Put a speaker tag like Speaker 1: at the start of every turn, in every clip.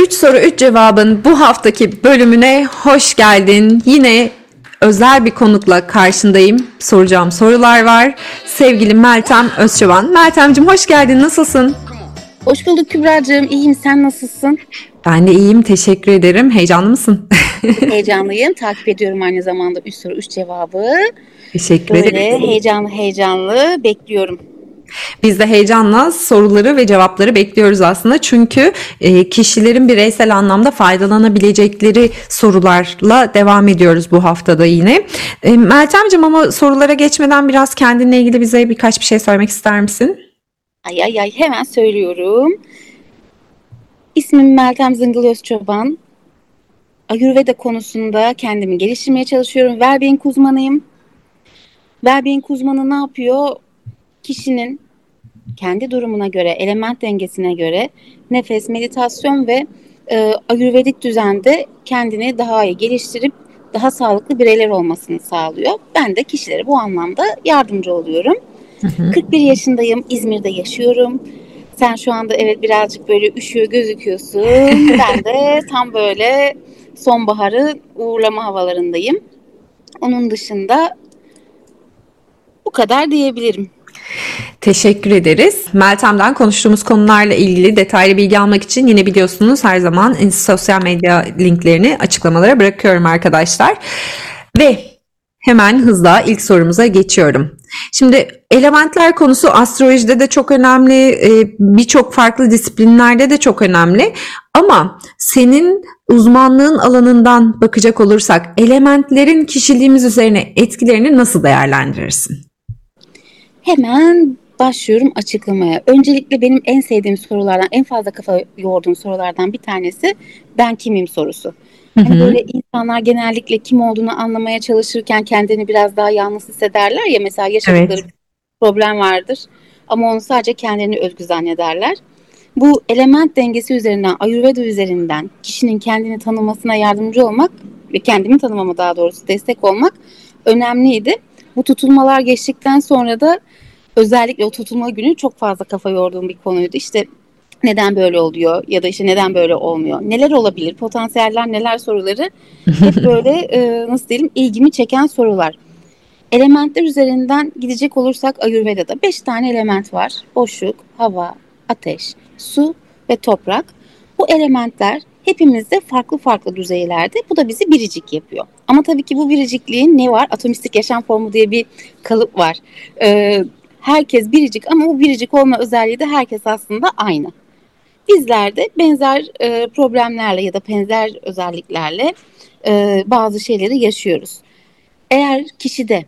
Speaker 1: 3 soru 3 cevabın bu haftaki bölümüne hoş geldin. Yine özel bir konukla karşındayım. Soracağım sorular var. Sevgili Meltem Özçoban. Meltemcim hoş geldin. Nasılsın?
Speaker 2: Hoş bulduk Kübra'cığım. İyiyim. Sen nasılsın?
Speaker 1: Ben de iyiyim. Teşekkür ederim. Heyecanlı mısın?
Speaker 2: Heyecanlıyım. Takip ediyorum aynı zamanda 3 soru 3 cevabı.
Speaker 1: Teşekkür
Speaker 2: Böyle
Speaker 1: ederim.
Speaker 2: heyecanlı heyecanlı bekliyorum.
Speaker 1: Biz de heyecanla soruları ve cevapları bekliyoruz aslında. Çünkü e, kişilerin bireysel anlamda faydalanabilecekleri sorularla devam ediyoruz bu haftada yine. E, Meltemciğim ama sorulara geçmeden biraz kendinle ilgili bize birkaç bir şey söylemek ister misin?
Speaker 2: Ay ay ay hemen söylüyorum. İsmim Meltem Zıngıl Özçoban. Ayurveda konusunda kendimi geliştirmeye çalışıyorum. Wellbeing uzmanıyım. Wellbeing uzmanı ne yapıyor? Kişinin kendi durumuna göre, element dengesine göre nefes, meditasyon ve e, ayurvedik düzende kendini daha iyi geliştirip daha sağlıklı bireyler olmasını sağlıyor. Ben de kişilere bu anlamda yardımcı oluyorum. 41 yaşındayım, İzmir'de yaşıyorum. Sen şu anda evet birazcık böyle üşüyor gözüküyorsun. ben de tam böyle sonbaharı uğurlama havalarındayım. Onun dışında bu kadar diyebilirim.
Speaker 1: Teşekkür ederiz. Meltem'den konuştuğumuz konularla ilgili detaylı bilgi almak için yine biliyorsunuz her zaman sosyal medya linklerini açıklamalara bırakıyorum arkadaşlar. Ve hemen hızla ilk sorumuza geçiyorum. Şimdi elementler konusu astrolojide de çok önemli, e, birçok farklı disiplinlerde de çok önemli. Ama senin uzmanlığın alanından bakacak olursak elementlerin kişiliğimiz üzerine etkilerini nasıl değerlendirirsin?
Speaker 2: Hemen başlıyorum açıklamaya. Öncelikle benim en sevdiğim sorulardan, en fazla kafa yorduğum sorulardan bir tanesi ben kimim sorusu. Hani böyle insanlar genellikle kim olduğunu anlamaya çalışırken kendini biraz daha yalnız hissederler ya mesela yaşadıkları
Speaker 1: Evet.
Speaker 2: problem vardır ama onu sadece kendilerini özgü zannederler. Bu element dengesi üzerinden, Ayurveda üzerinden kişinin kendini tanımasına yardımcı olmak ve kendimi tanımama daha doğrusu destek olmak önemliydi. Bu tutulmalar geçtikten sonra da özellikle o tutulma günü çok fazla kafa yorduğum bir konuydu. İşte neden böyle oluyor ya da işte neden böyle olmuyor? Neler olabilir? Potansiyeller neler soruları hep böyle e, nasıl diyelim ilgimi çeken sorular. Elementler üzerinden gidecek olursak Ayurveda'da 5 tane element var. Boşluk, hava, ateş, su ve toprak. Bu elementler hepimizde farklı farklı düzeylerde. Bu da bizi biricik yapıyor. Ama tabii ki bu biricikliğin ne var? Atomistik yaşam formu diye bir kalıp var. Ee, herkes biricik ama bu biricik olma özelliği de herkes aslında aynı. Bizler de benzer e, problemlerle ya da benzer özelliklerle e, bazı şeyleri yaşıyoruz. Eğer kişide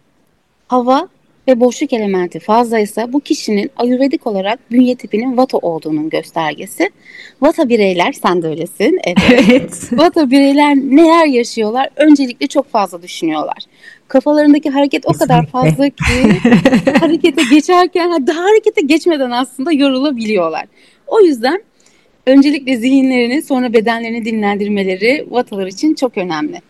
Speaker 2: hava ve boşluk elementi fazlaysa bu kişinin ayurvedik olarak bünye tipinin vata olduğunun göstergesi. Vata bireyler, sen de öylesin. Evet.
Speaker 1: Evet.
Speaker 2: Vata bireyler neler yaşıyorlar? Öncelikle çok fazla düşünüyorlar. Kafalarındaki hareket o kadar fazla ki harekete geçerken ha, daha harekete geçmeden aslında yorulabiliyorlar. O yüzden öncelikle zihinlerini sonra bedenlerini dinlendirmeleri vatalar için çok önemli.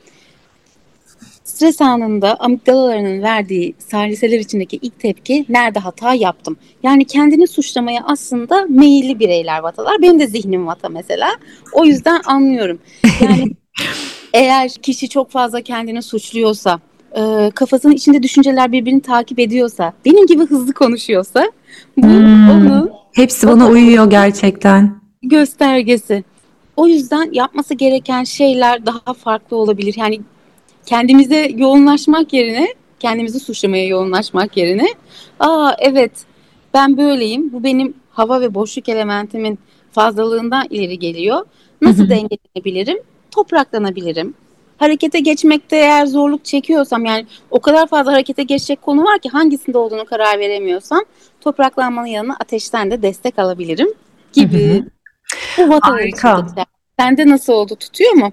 Speaker 2: Stres anında amigdalalarının verdiği saliseler içindeki ilk tepki nerede hata yaptım? Yani kendini suçlamaya aslında meyilli bireyler vatalar. Benim de zihnim vata mesela. O yüzden anlıyorum. Yani eğer kişi çok fazla kendini suçluyorsa, e, kafasının içinde düşünceler birbirini takip ediyorsa, benim gibi hızlı konuşuyorsa bu
Speaker 1: Hmm.
Speaker 2: onun
Speaker 1: Hepsi bana uyuyor gerçekten.
Speaker 2: göstergesi. O yüzden yapması gereken şeyler daha farklı olabilir. Yani kendimize yoğunlaşmak yerine, kendimizi suçlamaya yoğunlaşmak yerine, aa evet ben böyleyim, bu benim hava ve boşluk elementimin fazlalığından ileri geliyor. Nasıl dengelenebilirim? Topraklanabilirim. Harekete geçmekte eğer zorluk çekiyorsam yani o kadar fazla harekete geçecek konu var ki hangisinde olduğunu karar veremiyorsam topraklanmanın yanına ateşten de destek alabilirim gibi. Bu vatalar için
Speaker 1: Harika.
Speaker 2: geçer. Sende nasıl oldu? Tutuyor mu?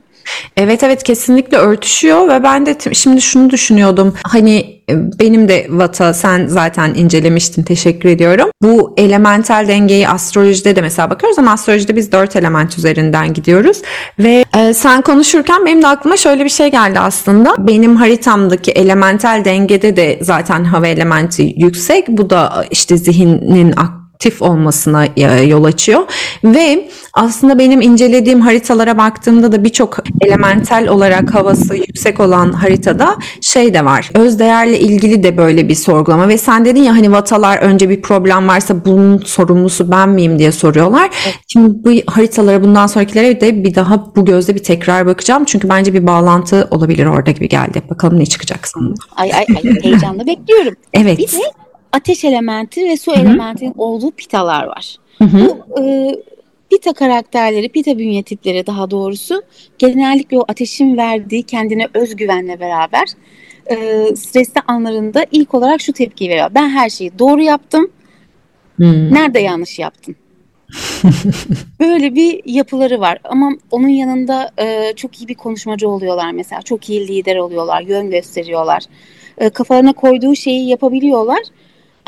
Speaker 1: Evet evet kesinlikle örtüşüyor ve ben de şimdi şunu düşünüyordum. Hani e, benim de Vata sen zaten incelemiştin teşekkür ediyorum. Bu elementel dengeyi astrolojide de mesela bakıyoruz ama astrolojide biz dört element üzerinden gidiyoruz. Ve e, sen konuşurken benim de aklıma şöyle bir şey geldi aslında. Benim haritamdaki elementel dengede de zaten hava elementi yüksek. Bu da işte zihnin ak- aktif olmasına e, yol açıyor ve aslında benim incelediğim haritalara baktığımda da birçok elementel olarak havası yüksek olan haritada şey de var. Öz değerle ilgili de böyle bir sorgulama ve sen dedin ya hani vatalar önce bir problem varsa bunun sorumlusu ben miyim diye soruyorlar. Şimdi bu haritalara bundan sonrakilere de bir daha bu gözle bir tekrar bakacağım. Çünkü bence bir bağlantı olabilir orada gibi geldi. Bakalım ne çıkacak sonunda.
Speaker 2: Ay ay ay heyecanla bekliyorum.
Speaker 1: Evet.
Speaker 2: Bir de ateş elementi ve su elementinin olduğu pitalar var.
Speaker 1: Hı hı.
Speaker 2: Bu e, pita karakterleri, pita bünye tipleri daha doğrusu genellikle o ateşin verdiği kendine özgüvenle beraber e, stresli anlarında ilk olarak şu tepkiyi veriyor. Ben her şeyi doğru yaptım.
Speaker 1: Hmm.
Speaker 2: Nerede yanlış yaptın? Böyle bir yapıları var ama onun yanında e, çok iyi bir konuşmacı oluyorlar mesela. Çok iyi lider oluyorlar, yön gösteriyorlar. E, kafalarına koyduğu şeyi yapabiliyorlar.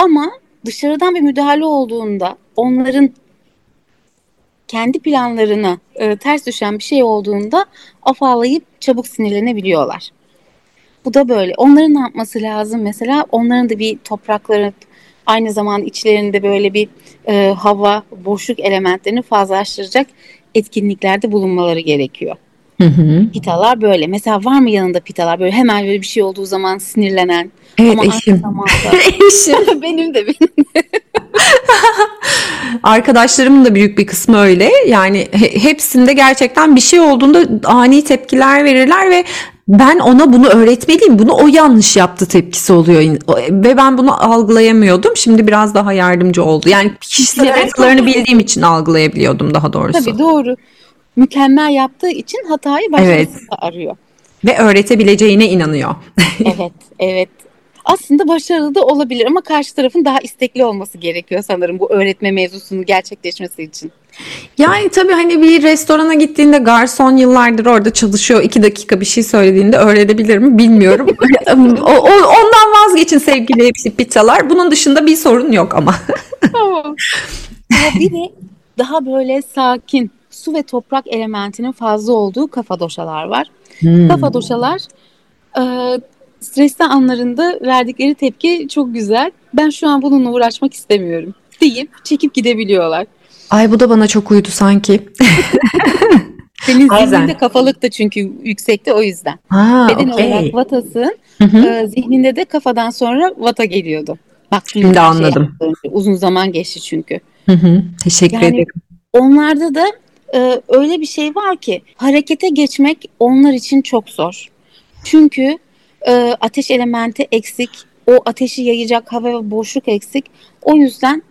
Speaker 2: Ama dışarıdan bir müdahale olduğunda onların kendi planlarına e, ters düşen bir şey olduğunda afallayıp çabuk sinirlenebiliyorlar. Bu da böyle. Onların ne yapması lazım mesela? Onların da bir toprakları aynı zamanda içlerinde böyle bir e, hava, boşluk elementlerini fazlalaştıracak etkinliklerde bulunmaları gerekiyor.
Speaker 1: Hı hı.
Speaker 2: Pitalar böyle. Mesela var mı yanında pitalar böyle hemen böyle bir şey olduğu zaman sinirlenen
Speaker 1: Evet
Speaker 2: ama
Speaker 1: eşim.
Speaker 2: zamanda
Speaker 1: Eşim.
Speaker 2: benim de benim.
Speaker 1: Arkadaşlarımın da büyük bir kısmı öyle. Yani he- hepsinde gerçekten bir şey olduğunda ani tepkiler verirler ve ben ona bunu öğretmeliyim. Bunu o yanlış yaptı tepkisi oluyor. Ve ben bunu algılayamıyordum. Şimdi biraz daha yardımcı oldu. Yani kişisel
Speaker 2: Evet.
Speaker 1: bildiğim için algılayabiliyordum daha doğrusu.
Speaker 2: Tabii doğru. Mükemmel yaptığı için hatayı başkasında arıyor.
Speaker 1: Ve öğretebileceğine inanıyor.
Speaker 2: Evet, evet. Aslında başarılı da olabilir ama karşı tarafın daha istekli olması gerekiyor sanırım bu öğretme mevzusunun gerçekleşmesi için.
Speaker 1: Yani tabii hani bir restorana gittiğinde garson yıllardır orada çalışıyor. iki dakika bir şey söylediğinde öğrenebilir mi bilmiyorum. o, o- ondan vazgeçin sevgili hepsi pizzalar. Bunun dışında bir sorun yok ama.
Speaker 2: Tamam. Ama bir de daha böyle sakin su ve toprak elementinin fazla olduğu kafadoşalar var.
Speaker 1: Hmm.
Speaker 2: Kafadoşalar e, stresli anlarında verdikleri tepki çok güzel. Ben şu an bununla uğraşmak istemiyorum deyip çekip gidebiliyorlar.
Speaker 1: Ay bu da bana çok uydu sanki.
Speaker 2: Senin zihninde kafalık da çünkü yüksekte o yüzden.
Speaker 1: Ha,
Speaker 2: Beden
Speaker 1: okey.
Speaker 2: olarak vatasın,
Speaker 1: Hı hı.
Speaker 2: e, zihninde de kafadan sonra vata geliyordu. Bak
Speaker 1: Şimdi
Speaker 2: şey
Speaker 1: anladım.
Speaker 2: önce. Uzun zaman geçti çünkü.
Speaker 1: Hı hı. Teşekkür
Speaker 2: Yani-
Speaker 1: ederim.
Speaker 2: Onlarda da e, öyle bir şey var ki harekete geçmek onlar için çok zor. Çünkü e, ateş elementi eksik, o ateşi yayacak hava ve boşluk eksik. O yüzden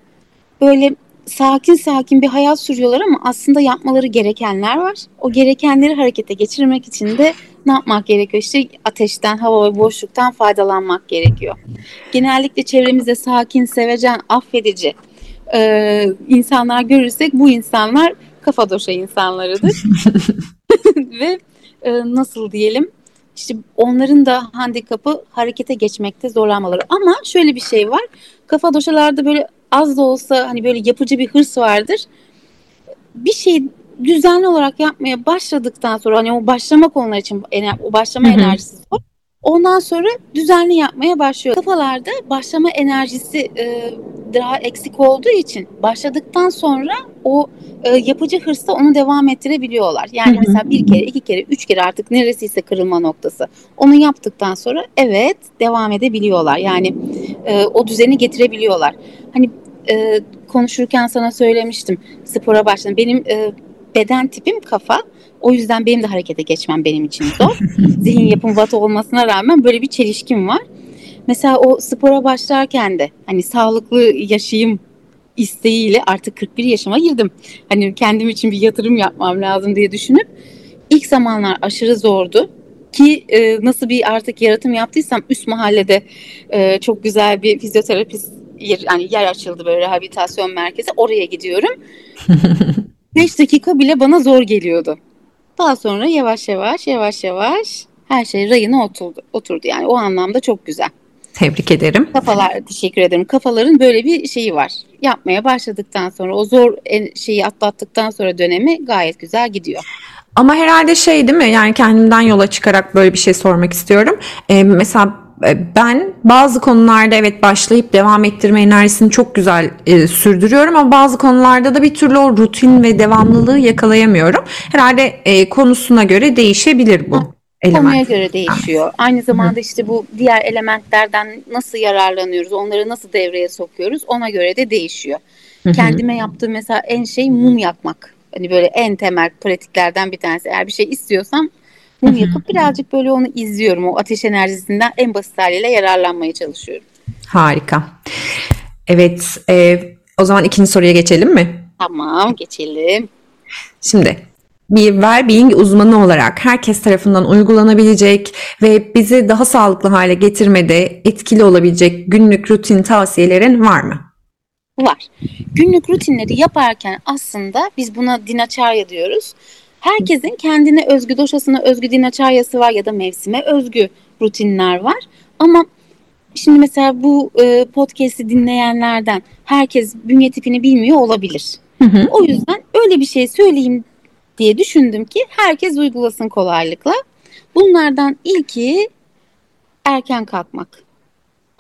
Speaker 2: böyle sakin sakin bir hayat sürüyorlar ama aslında yapmaları gerekenler var. O gerekenleri harekete geçirmek için de ne yapmak gerekiyor? İşte ateşten, hava ve boşluktan faydalanmak gerekiyor. Genellikle çevremizde sakin, sevecen, affedici e, insanlar görürsek bu insanlar kafa doşa insanlarıdır. Ve e, nasıl diyelim işte onların da handikapı harekete geçmekte zorlanmaları. Ama şöyle bir şey var. Kafa doşalarda böyle az da olsa hani böyle yapıcı bir hırs vardır. Bir şey düzenli olarak yapmaya başladıktan sonra hani o başlamak onlar için o başlama enerjisi zor. Ondan sonra düzenli yapmaya başlıyor. Kafalarda başlama enerjisi e, daha eksik olduğu için başladıktan sonra o e, yapıcı hırsla onu devam ettirebiliyorlar. Yani
Speaker 1: Hı hı.
Speaker 2: mesela bir kere, iki kere, üç kere artık neresiyse kırılma noktası. Onu yaptıktan sonra evet devam edebiliyorlar. Yani e, o düzeni getirebiliyorlar. Hani e, konuşurken sana söylemiştim spora başladım. Benim e, beden tipim kafa. O yüzden benim de harekete geçmem benim için zor. Zihin yapım vat olmasına rağmen böyle bir çelişkim var. Mesela o spora başlarken de hani sağlıklı yaşayayım isteğiyle artık 41 yaşıma girdim. Hani kendim için bir yatırım yapmam lazım diye düşünüp ilk zamanlar aşırı zordu. Ki e, nasıl bir artık yaratım yaptıysam üst mahallede e, çok güzel bir fizyoterapist yer, yani yer açıldı böyle rehabilitasyon merkezi. Oraya gidiyorum. 5 dakika bile bana zor geliyordu. Daha sonra yavaş yavaş yavaş yavaş her şey rayına oturdu. oturdu. Yani o anlamda çok güzel.
Speaker 1: Tebrik ederim.
Speaker 2: Kafalar teşekkür ederim. Kafaların böyle bir şeyi var. Yapmaya başladıktan sonra o zor şeyi atlattıktan sonra dönemi gayet güzel gidiyor.
Speaker 1: Ama herhalde şey değil mi? Yani kendimden yola çıkarak böyle bir şey sormak istiyorum. Ee, mesela ben bazı konularda evet başlayıp devam ettirme enerjisini çok güzel e, sürdürüyorum ama bazı konularda da bir türlü o rutin ve devamlılığı yakalayamıyorum. Herhalde e, konusuna göre değişebilir bu element.
Speaker 2: Konuya göre değişiyor. Aynı zamanda işte bu diğer elementlerden nasıl yararlanıyoruz, onları nasıl devreye sokuyoruz ona göre de değişiyor.
Speaker 1: Hı hı.
Speaker 2: Kendime yaptığım mesela en şey mum yakmak. Hani böyle en temel pratiklerden bir tanesi. Eğer bir şey istiyorsam mum yakıp birazcık böyle onu izliyorum. O ateş enerjisinden en basit haliyle yararlanmaya çalışıyorum.
Speaker 1: Harika. Evet, e, o zaman ikinci soruya geçelim mi?
Speaker 2: Tamam geçelim.
Speaker 1: Şimdi bir well-being uzmanı olarak herkes tarafından uygulanabilecek ve bizi daha sağlıklı hale getirmede etkili olabilecek günlük rutin tavsiyelerin var mı?
Speaker 2: Var. Günlük rutinleri yaparken aslında biz buna dinaçarya diyoruz. Herkesin kendine özgü doşasına özgü dinaçaryası var ya da mevsime özgü rutinler var. Ama şimdi mesela bu e, podcast'i dinleyenlerden herkes bünye tipini bilmiyor olabilir.
Speaker 1: Hı hı.
Speaker 2: O yüzden öyle bir şey söyleyeyim diye düşündüm ki herkes uygulasın kolaylıkla. Bunlardan ilki erken kalkmak.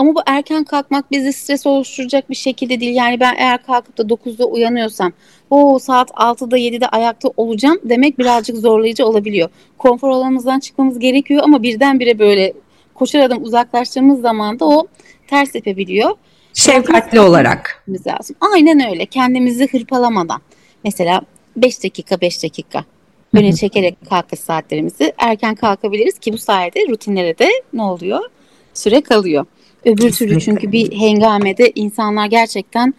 Speaker 2: Ama bu erken kalkmak bizi stres oluşturacak bir şekilde değil. Yani ben eğer kalkıp da 9'da uyanıyorsam o saat 6'da 7'de ayakta olacağım demek birazcık zorlayıcı olabiliyor. Konfor alanımızdan çıkmamız gerekiyor ama birdenbire böyle koşar adım uzaklaştığımız zaman da o ters tepebiliyor.
Speaker 1: Şefkatli olarak.
Speaker 2: Yapmamız lazım. Aynen öyle. Kendimizi hırpalamadan. Mesela 5 dakika 5 dakika öne çekerek kalkış saatlerimizi erken kalkabiliriz ki bu sayede rutinlere de ne oluyor? Süre kalıyor. Öbür türlü çünkü bir hengamede insanlar gerçekten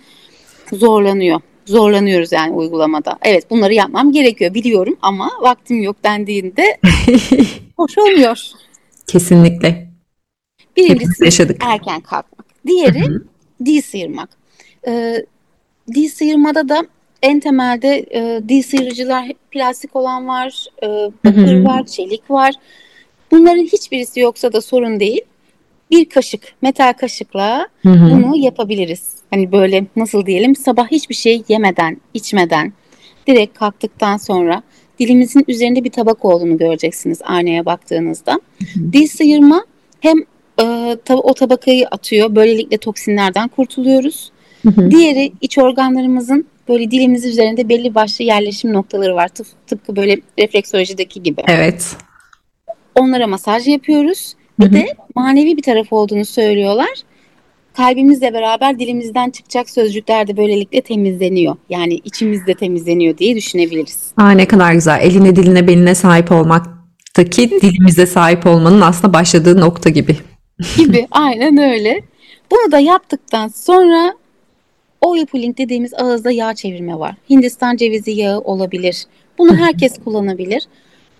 Speaker 2: zorlanıyor. Zorlanıyoruz yani uygulamada. Evet bunları yapmam gerekiyor biliyorum ama vaktim yok dendiğinde hoş olmuyor.
Speaker 1: Kesinlikle.
Speaker 2: Birincisi
Speaker 1: yaşadık.
Speaker 2: erken kalkmak. Diğeri dil sıyırmak. Ee, dil sıyırmada da en temelde e, dil sıyırıcılar plastik olan var, e, bakır var, çelik var. Bunların hiçbirisi yoksa da sorun değil. Bir kaşık, metal kaşıkla
Speaker 1: Hı hı.
Speaker 2: bunu yapabiliriz. Hani böyle nasıl diyelim sabah hiçbir şey yemeden, içmeden direkt kalktıktan sonra dilimizin üzerinde bir tabak olduğunu göreceksiniz aynaya baktığınızda. Dil sıyırma hem e, tab- o tabakayı atıyor. Böylelikle toksinlerden kurtuluyoruz.
Speaker 1: Hı hı.
Speaker 2: Diğeri iç organlarımızın böyle dilimiz üzerinde belli başlı yerleşim noktaları var. Tıp- tıpkı böyle refleksolojideki gibi.
Speaker 1: Evet.
Speaker 2: Onlara masaj yapıyoruz. Bir
Speaker 1: Hı hı.
Speaker 2: de manevi bir taraf olduğunu söylüyorlar. Kalbimizle beraber dilimizden çıkacak sözcükler de böylelikle temizleniyor. Yani içimiz de temizleniyor diye düşünebiliriz.
Speaker 1: Aa, ne kadar güzel. Eline diline beline sahip olmaktaki dilimize sahip olmanın aslında başladığı nokta gibi.
Speaker 2: Gibi aynen öyle. Bunu da yaptıktan sonra oil pulling dediğimiz ağızda yağ çevirme var. Hindistan cevizi yağı olabilir. Bunu herkes kullanabilir.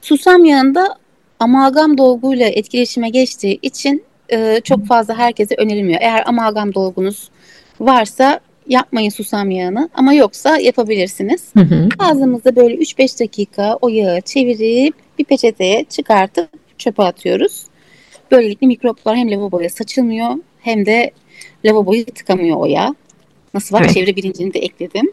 Speaker 2: Susam yağında amalgam dolguyla etkileşime geçtiği için e, çok fazla herkese önerilmiyor. Eğer amalgam dolgunuz varsa yapmayın susam yağını ama yoksa yapabilirsiniz.
Speaker 1: Hı hı.
Speaker 2: Ağzımızda böyle 3-5 dakika o yağı çevirip bir peçeteye çıkartıp çöpe atıyoruz. Böylelikle mikroplar hem lavaboya saçılmıyor hem de lavaboyu tıkamıyor o yağ. Nasıl var?
Speaker 1: Evet.
Speaker 2: Çevre bilincini de ekledim.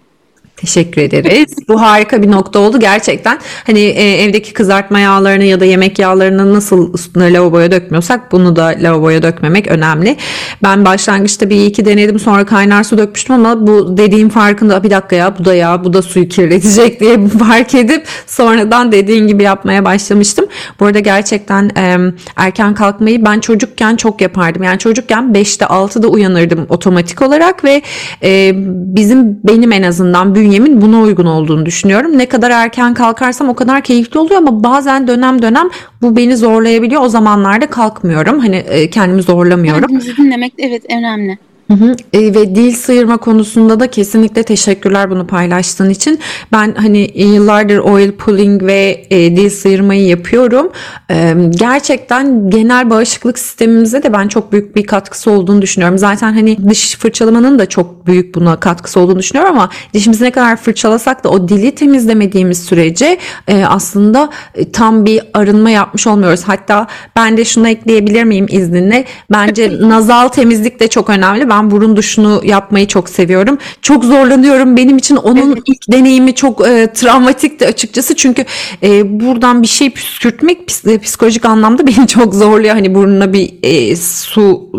Speaker 1: Teşekkür ederiz. Bu harika bir nokta oldu gerçekten. Hani e, evdeki kızartma yağlarını ya da yemek yağlarını nasıl üstüne lavaboya dökmüyorsak bunu da lavaboya dökmemek önemli. Ben başlangıçta bir iki denedim sonra kaynar su dökmüştüm ama bu dediğim farkında bir dakika ya bu da yağ bu da suyu kirletecek diye fark edip sonradan dediğin gibi yapmaya başlamıştım. Bu arada gerçekten e, erken kalkmayı ben çocukken çok yapardım. Yani çocukken 5'te 6'da uyanırdım otomatik olarak ve e, bizim benim en azından bünyemin buna uygun olduğunu düşünüyorum. Ne kadar erken kalkarsam o kadar keyifli oluyor ama bazen dönem dönem bu beni zorlayabiliyor. O zamanlarda kalkmıyorum. Hani e, kendimi zorlamıyorum.
Speaker 2: Kendimizi dinlemek evet önemli.
Speaker 1: Hı hı. E, ve dil sıyırma konusunda da kesinlikle teşekkürler bunu paylaştığın için. Ben hani yıllardır oil pulling ve e, dil sıyırmayı yapıyorum. E, gerçekten genel bağışıklık sistemimize de ben çok büyük bir katkısı olduğunu düşünüyorum. Zaten hani diş fırçalamanın da çok büyük buna katkısı olduğunu düşünüyorum ama dişimizi ne kadar fırçalasak da o dili temizlemediğimiz sürece e, aslında e, tam bir arınma yapmış olmuyoruz. Hatta ben de şunu ekleyebilir miyim izninle? Bence nazal temizlik de çok önemli. Ben ben burun duşunu yapmayı çok seviyorum. Çok zorlanıyorum. Benim için onun
Speaker 2: Evet.
Speaker 1: ilk deneyimi çok e, travmatikti açıkçası. Çünkü e, buradan bir şey püskürtmek e, psikolojik anlamda beni çok zorluyor. Hani burnuna bir e, su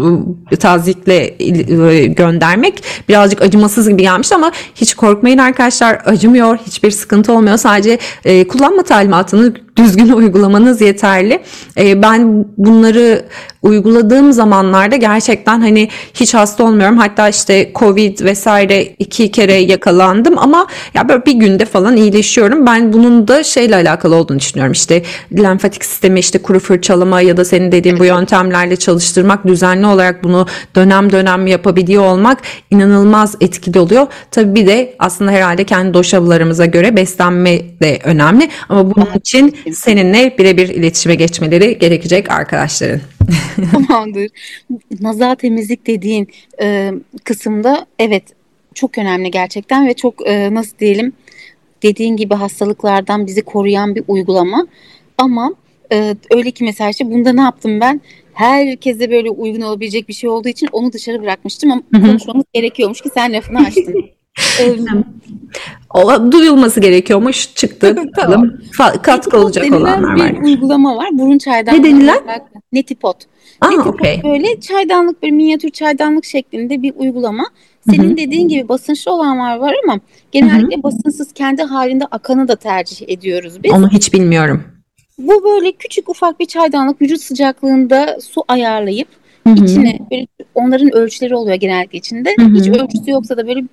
Speaker 1: e, tazikle e, göndermek birazcık acımasız gibi gelmiş ama hiç korkmayın arkadaşlar. Acımıyor. Hiçbir sıkıntı olmuyor. Sadece e, kullanma talimatını düzgün uygulamanız yeterli. E, ben bunları uyguladığım zamanlarda gerçekten hani hiç hasta olmuyorum. Hatta işte Covid vesaire iki kere yakalandım ama ya böyle bir günde falan iyileşiyorum. Ben bunun da şeyle alakalı olduğunu düşünüyorum. İşte lenfatik sistemi işte kuru fırçalama ya da senin dediğin bu yöntemlerle çalıştırmak düzenli olarak bunu dönem dönem yapabiliyor olmak inanılmaz etkili oluyor. Tabii bir de aslında herhalde kendi doşalarımıza göre beslenme de önemli ama bunun için seninle birebir iletişime geçmeleri gerekecek arkadaşların.
Speaker 2: Tamamdır. Nazal temizlik dediğin e, kısımda evet çok önemli gerçekten ve çok e, nasıl diyelim dediğin gibi hastalıklardan bizi koruyan bir uygulama. Ama e, öyle ki mesela işte bunda ne yaptım ben? Herkese böyle uygun olabilecek bir şey olduğu için onu dışarı bırakmıştım ama
Speaker 1: Hı hı.
Speaker 2: konuşmamız gerekiyormuş ki sen lafını açtın. E,
Speaker 1: O duyulması gerekiyormuş. Çıktı.
Speaker 2: Tamam.
Speaker 1: Katkı olacak olanlar
Speaker 2: bir
Speaker 1: var.
Speaker 2: uygulama var. Burun çaydanlığı.
Speaker 1: Ne denilen?
Speaker 2: olarak- Netipot.
Speaker 1: Aa,
Speaker 2: Netipot
Speaker 1: okey.
Speaker 2: böyle çaydanlık bir minyatür çaydanlık şeklinde bir uygulama. Senin dediğin gibi basınçlı olanlar var ama genellikle basınsız kendi halinde akanı da tercih ediyoruz biz.
Speaker 1: Onu hiç bilmiyorum.
Speaker 2: Bu böyle küçük ufak bir çaydanlık vücut sıcaklığında su ayarlayıp
Speaker 1: Hı hı.
Speaker 2: içine böyle onların ölçüleri oluyor genellikle içinde.
Speaker 1: Hı hı.
Speaker 2: Hiç ölçüsü yoksa da böyle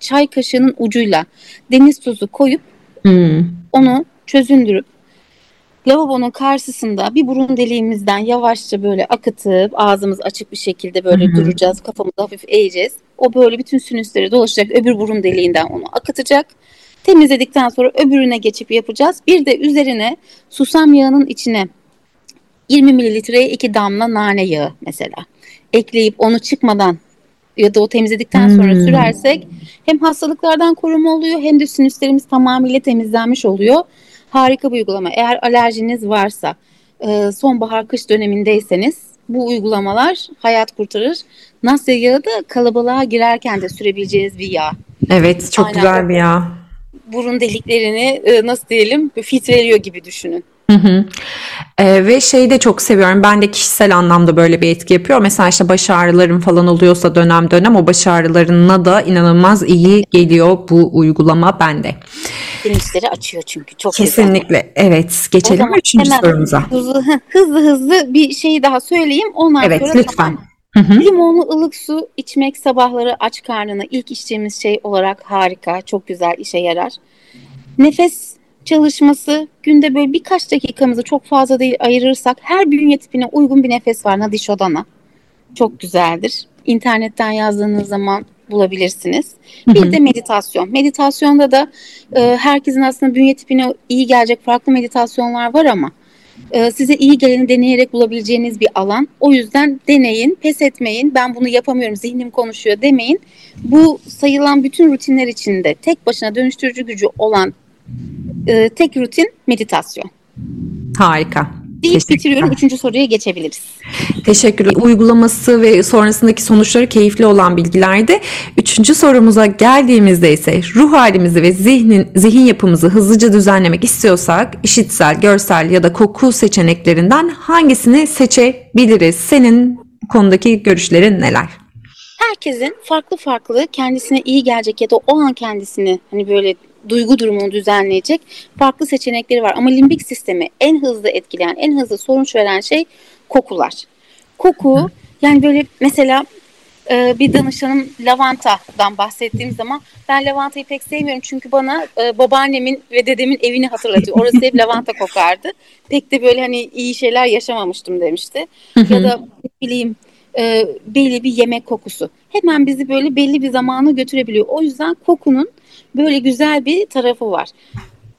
Speaker 2: çay kaşığının ucuyla deniz tuzu koyup
Speaker 1: Hı.
Speaker 2: onu çözündürüp lavabonun karşısında bir burun deliğimizden yavaşça böyle akıtıp ağzımız açık bir şekilde böyle
Speaker 1: Hı hı.
Speaker 2: duracağız. Kafamızı hafif eğeceğiz. O böyle bütün sinüsleri dolaşacak. Öbür burun deliğinden onu akıtacak. Temizledikten sonra öbürüne geçip yapacağız. Bir de üzerine susam yağının içine 20 mililitreye 2 damla nane yağı mesela ekleyip onu çıkmadan ya da o temizledikten sonra
Speaker 1: Hmm.
Speaker 2: sürersek hem hastalıklardan koruma oluyor hem de sinüslerimiz tamamıyla temizlenmiş oluyor. Harika bir uygulama. Eğer alerjiniz varsa, e, sonbahar kış dönemindeyseniz bu uygulamalar hayat kurtarır. Nasya yağı da kalabalığa girerken de sürebileceğiniz bir yağ.
Speaker 1: Evet, çok
Speaker 2: Aynen.
Speaker 1: güzel bir yağ.
Speaker 2: Burun deliklerini e, nasıl diyelim filtreliyor gibi düşünün.
Speaker 1: Hı hı. Ee, ve şeyi de çok seviyorum. Ben de kişisel anlamda böyle bir etki yapıyor. Mesela işte baş ağrılarım falan oluyorsa dönem dönem o baş ağrılarına da inanılmaz iyi geliyor bu uygulama bende.
Speaker 2: Sinüsleri açıyor çünkü. Çok güzel.
Speaker 1: Kesinlikle. Evet.
Speaker 2: O
Speaker 1: Geçelim
Speaker 2: zaman
Speaker 1: üçüncü sorumuza.
Speaker 2: Hızlı, hızlı hızlı bir şey daha söyleyeyim. Ondan
Speaker 1: Evet,
Speaker 2: sonra
Speaker 1: lütfen.
Speaker 2: tamam.
Speaker 1: Hı hı.
Speaker 2: Limonlu ılık su içmek sabahları aç karnına ilk içtiğimiz şey olarak harika, çok güzel işe yarar. Nefes çalışması günde böyle birkaç dakikamızı çok fazla değil ayırırsak her bünye tipine uygun bir nefes var Nadi Shodhana. Çok güzeldir. İnternetten yazdığınız zaman bulabilirsiniz. Bir de meditasyon. Meditasyonda da e, herkesin aslında bünye tipine iyi gelecek farklı meditasyonlar var ama e, size iyi geleni deneyerek bulabileceğiniz bir alan. O yüzden deneyin, pes etmeyin. Ben bunu yapamıyorum, zihnim konuşuyor demeyin. Bu sayılan bütün rutinler içinde tek başına dönüştürücü gücü olan e, tek rutin meditasyon.
Speaker 1: Harika.
Speaker 2: Deyip bitiriyorum. Üçüncü soruya geçebiliriz.
Speaker 1: Teşekkürler. Uygulaması ve sonrasındaki sonuçları keyifli olan bilgilerdi. Üçüncü sorumuza geldiğimizde ise ruh halimizi ve zihnin zihin yapımızı hızlıca düzenlemek istiyorsak işitsel, görsel ya da koku seçeneklerinden hangisini seçebiliriz? Senin konudaki görüşlerin neler?
Speaker 2: herkesin farklı farklı kendisine iyi gelecek ya da o an kendisini hani böyle duygu durumunu düzenleyecek farklı seçenekleri var. Ama limbik sistemi en hızlı etkileyen, en hızlı sonuç veren şey kokular. Koku yani böyle mesela e, bir danışanım lavantadan bahsettiğim zaman ben lavantayı pek sevmiyorum çünkü bana e, babaannemin ve dedemin evini hatırlatıyor. Orası hep lavanta kokardı. Pek de böyle hani iyi şeyler yaşamamıştım demişti. ya da bileyim e, belli bir yemek kokusu. Hemen bizi böyle belli bir zamana götürebiliyor. O yüzden kokunun böyle güzel bir tarafı var.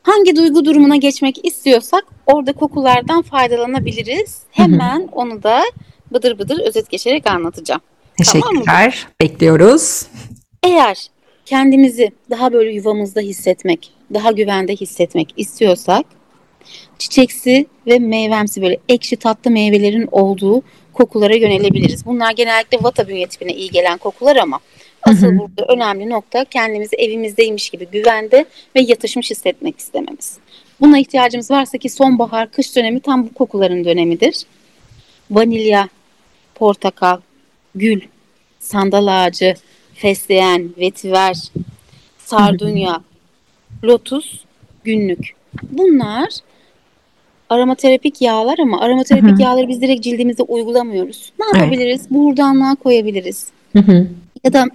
Speaker 2: Hangi duygu durumuna geçmek istiyorsak orada kokulardan faydalanabiliriz. Hemen onu da bıdır bıdır özet geçerek anlatacağım. Tamam mı?
Speaker 1: Teşekkürler. Bekliyoruz.
Speaker 2: Eğer kendimizi daha böyle yuvamızda hissetmek, daha güvende hissetmek istiyorsak çiçeksi ve meyvemsi böyle ekşi tatlı meyvelerin olduğu kokulara yönelebiliriz. Bunlar genellikle vata bünye tipine iyi gelen kokular ama asıl
Speaker 1: Hı hı.
Speaker 2: burada önemli nokta kendimizi evimizdeymiş gibi güvende ve yatışmış hissetmek istememiz. Buna ihtiyacımız varsa ki sonbahar, kış dönemi tam bu kokuların dönemidir. Vanilya, portakal, gül, sandal ağacı, fesleğen, vetiver, sardunya, lotus, günlük. Bunlar aromaterapik yağlar ama aromaterapik yağları biz direkt cildimize uygulamıyoruz. Ne
Speaker 1: Evet.
Speaker 2: yapabiliriz? Buğurdanlığa koyabiliriz.
Speaker 1: Hı hı.
Speaker 2: Ya da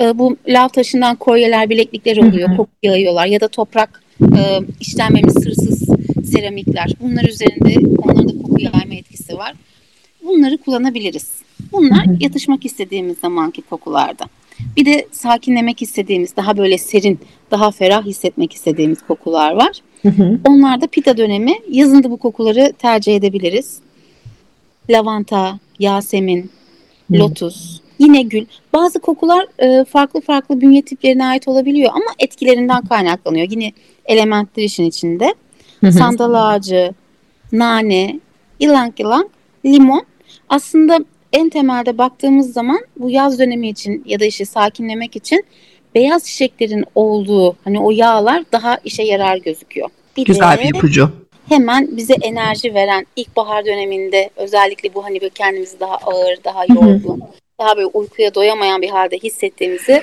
Speaker 2: e, bu lav taşından kolyeler, bileklikler oluyor.
Speaker 1: Hı hı.
Speaker 2: Koku yağıyorlar. Ya da toprak e, işlenmemiş sırsız seramikler. Bunlar üzerinde onların da koku yayma etkisi var. Bunları kullanabiliriz. Bunlar yatışmak istediğimiz zamanki kokularda. Bir de sakinlemek istediğimiz, daha böyle serin, daha ferah hissetmek istediğimiz kokular var.
Speaker 1: Hı hı.
Speaker 2: Onlar da pita dönemi. Yazın da bu kokuları tercih edebiliriz. Lavanta, yasemin,
Speaker 1: Hı.
Speaker 2: lotus, yine gül. Bazı kokular e, farklı farklı bünye tiplerine ait olabiliyor ama etkilerinden kaynaklanıyor. Yine elementler işin içinde.
Speaker 1: Hı hı.
Speaker 2: Sandal ağacı, nane, yılan yılan, limon. Aslında en temelde baktığımız zaman bu yaz dönemi için ya da işte sakinlemek için beyaz çiçeklerin olduğu hani o yağlar daha işe yarar gözüküyor. Bir
Speaker 1: Güzel
Speaker 2: de
Speaker 1: bir ipucu.
Speaker 2: hemen bize enerji veren ilkbahar döneminde özellikle bu hani böyle kendimizi daha ağır, daha yorgun, daha böyle uykuya doyamayan bir halde hissettiğimizi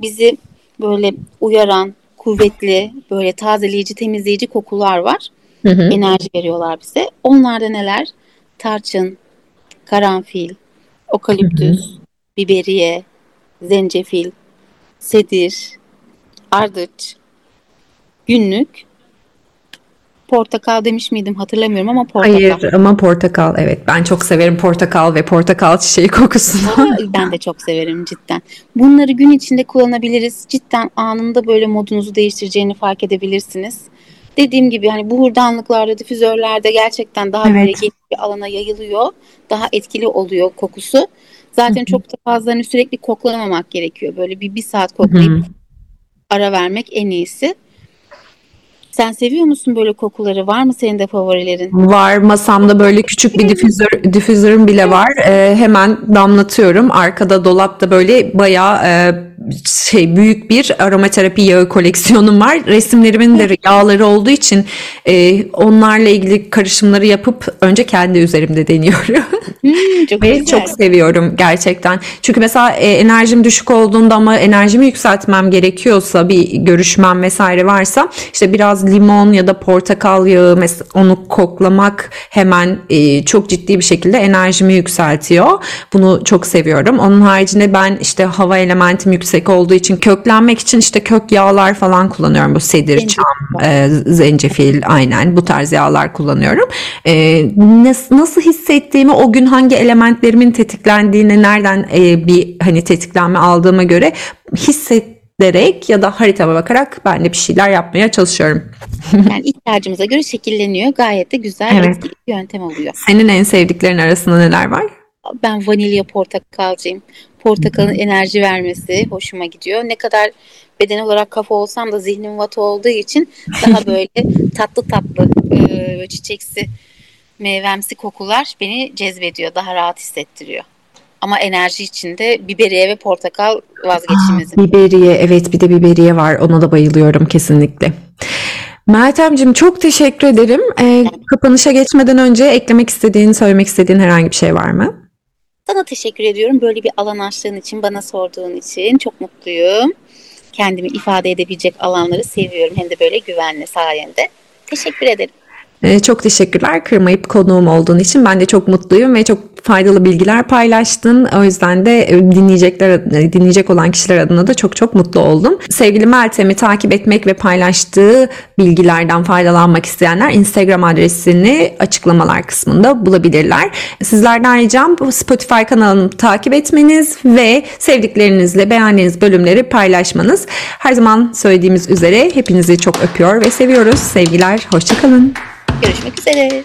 Speaker 2: bizi böyle uyaran, kuvvetli, böyle tazeleyici, temizleyici kokular var. Enerji veriyorlar bize. Onlarda neler? Tarçın, karanfil, okaliptüs, biberiye, zencefil, sedir, ardıç, günlük, portakal demiş miydim hatırlamıyorum ama portakal.
Speaker 1: Hayır ama portakal evet ben çok severim portakal ve portakal çiçeği kokusunu.
Speaker 2: Ben de çok severim cidden. Bunları gün içinde kullanabiliriz. Cidden anında böyle modunuzu değiştireceğini fark edebilirsiniz. Dediğim gibi hani buhurdanlıklarda, difüzörlerde gerçekten daha böyle
Speaker 1: Evet.
Speaker 2: geniş bir alana yayılıyor. Daha etkili oluyor kokusu. Zaten çok da fazla hani sürekli koklamamak gerekiyor. Böyle bir, bir saat koklayıp ara vermek en iyisi. Sen seviyor musun böyle kokuları? Var mı senin de favorilerin?
Speaker 1: Var masamda böyle küçük bir difüzör, difüzörüm bile var. Ee, hemen damlatıyorum. Arkada dolapta böyle bayağı e, şey büyük bir aromaterapi yağı koleksiyonum var. Resimlerimin de yağları olduğu için e, onlarla ilgili karışımları yapıp önce kendi üzerimde deniyorum.
Speaker 2: Hmm, çok
Speaker 1: Ve
Speaker 2: güzel.
Speaker 1: çok seviyorum gerçekten. Çünkü mesela e, enerjim düşük olduğunda ama enerjimi yükseltmem gerekiyorsa bir görüşmem vesaire varsa işte biraz limon ya da portakal yağı onu koklamak hemen e, çok ciddi bir şekilde enerjimi yükseltiyor. Bunu çok seviyorum. Onun haricinde ben işte hava elementim yüksek olduğu için köklenmek için işte kök yağlar falan kullanıyorum. Bu sedir,
Speaker 2: Zencefil
Speaker 1: çam, e, zencefil aynen bu tarz yağlar kullanıyorum. E, nas- nasıl hissettiğimi o gün hangi elementlerimin tetiklendiğini nereden e, bir hani tetiklenme aldığıma göre hissederek ya da haritama bakarak ben de bir şeyler yapmaya çalışıyorum.
Speaker 2: Yani ihtiyacımıza göre şekilleniyor. Gayet de güzel
Speaker 1: Evet.
Speaker 2: etkili bir yöntem oluyor.
Speaker 1: Senin en sevdiklerin arasında neler var?
Speaker 2: Ben vanilya portakalcıyım. Portakalın enerji vermesi hoşuma gidiyor. Ne kadar beden olarak kafa olsam da zihnim vat olduğu için daha böyle tatlı tatlı e, çiçeksi meyvemsi kokular beni cezbediyor. Daha rahat hissettiriyor. Ama enerji içinde biberiye ve portakal vazgeçilmezim.
Speaker 1: Biberiye evet bir de biberiye var ona da bayılıyorum kesinlikle. Meltemciğim çok teşekkür ederim. Ee, kapanışa geçmeden önce eklemek istediğin, söylemek istediğin herhangi bir şey var mı?
Speaker 2: Sana teşekkür ediyorum. Böyle bir alan açtığın için, bana sorduğun için çok mutluyum. Kendimi ifade edebilecek alanları seviyorum. Hem de böyle güvenli sayende. Teşekkür ederim.
Speaker 1: Ee, çok teşekkürler kırmayıp konuğum olduğun için. Ben de çok mutluyum ve çok faydalı bilgiler paylaştın. O yüzden de e, dinleyecekler e, dinleyecek olan kişiler adına da çok çok mutlu oldum. Sevgili Meltem'i takip etmek ve paylaştığı bilgilerden faydalanmak isteyenler Instagram adresini açıklamalar kısmında bulabilirler. Sizlerden ricam Spotify kanalını takip etmeniz ve sevdiklerinizle beğendiğiniz bölümleri paylaşmanız. Her zaman söylediğimiz üzere hepinizi çok öpüyor ve seviyoruz. Sevgiler, hoşçakalın.
Speaker 2: Görüşmek üzere.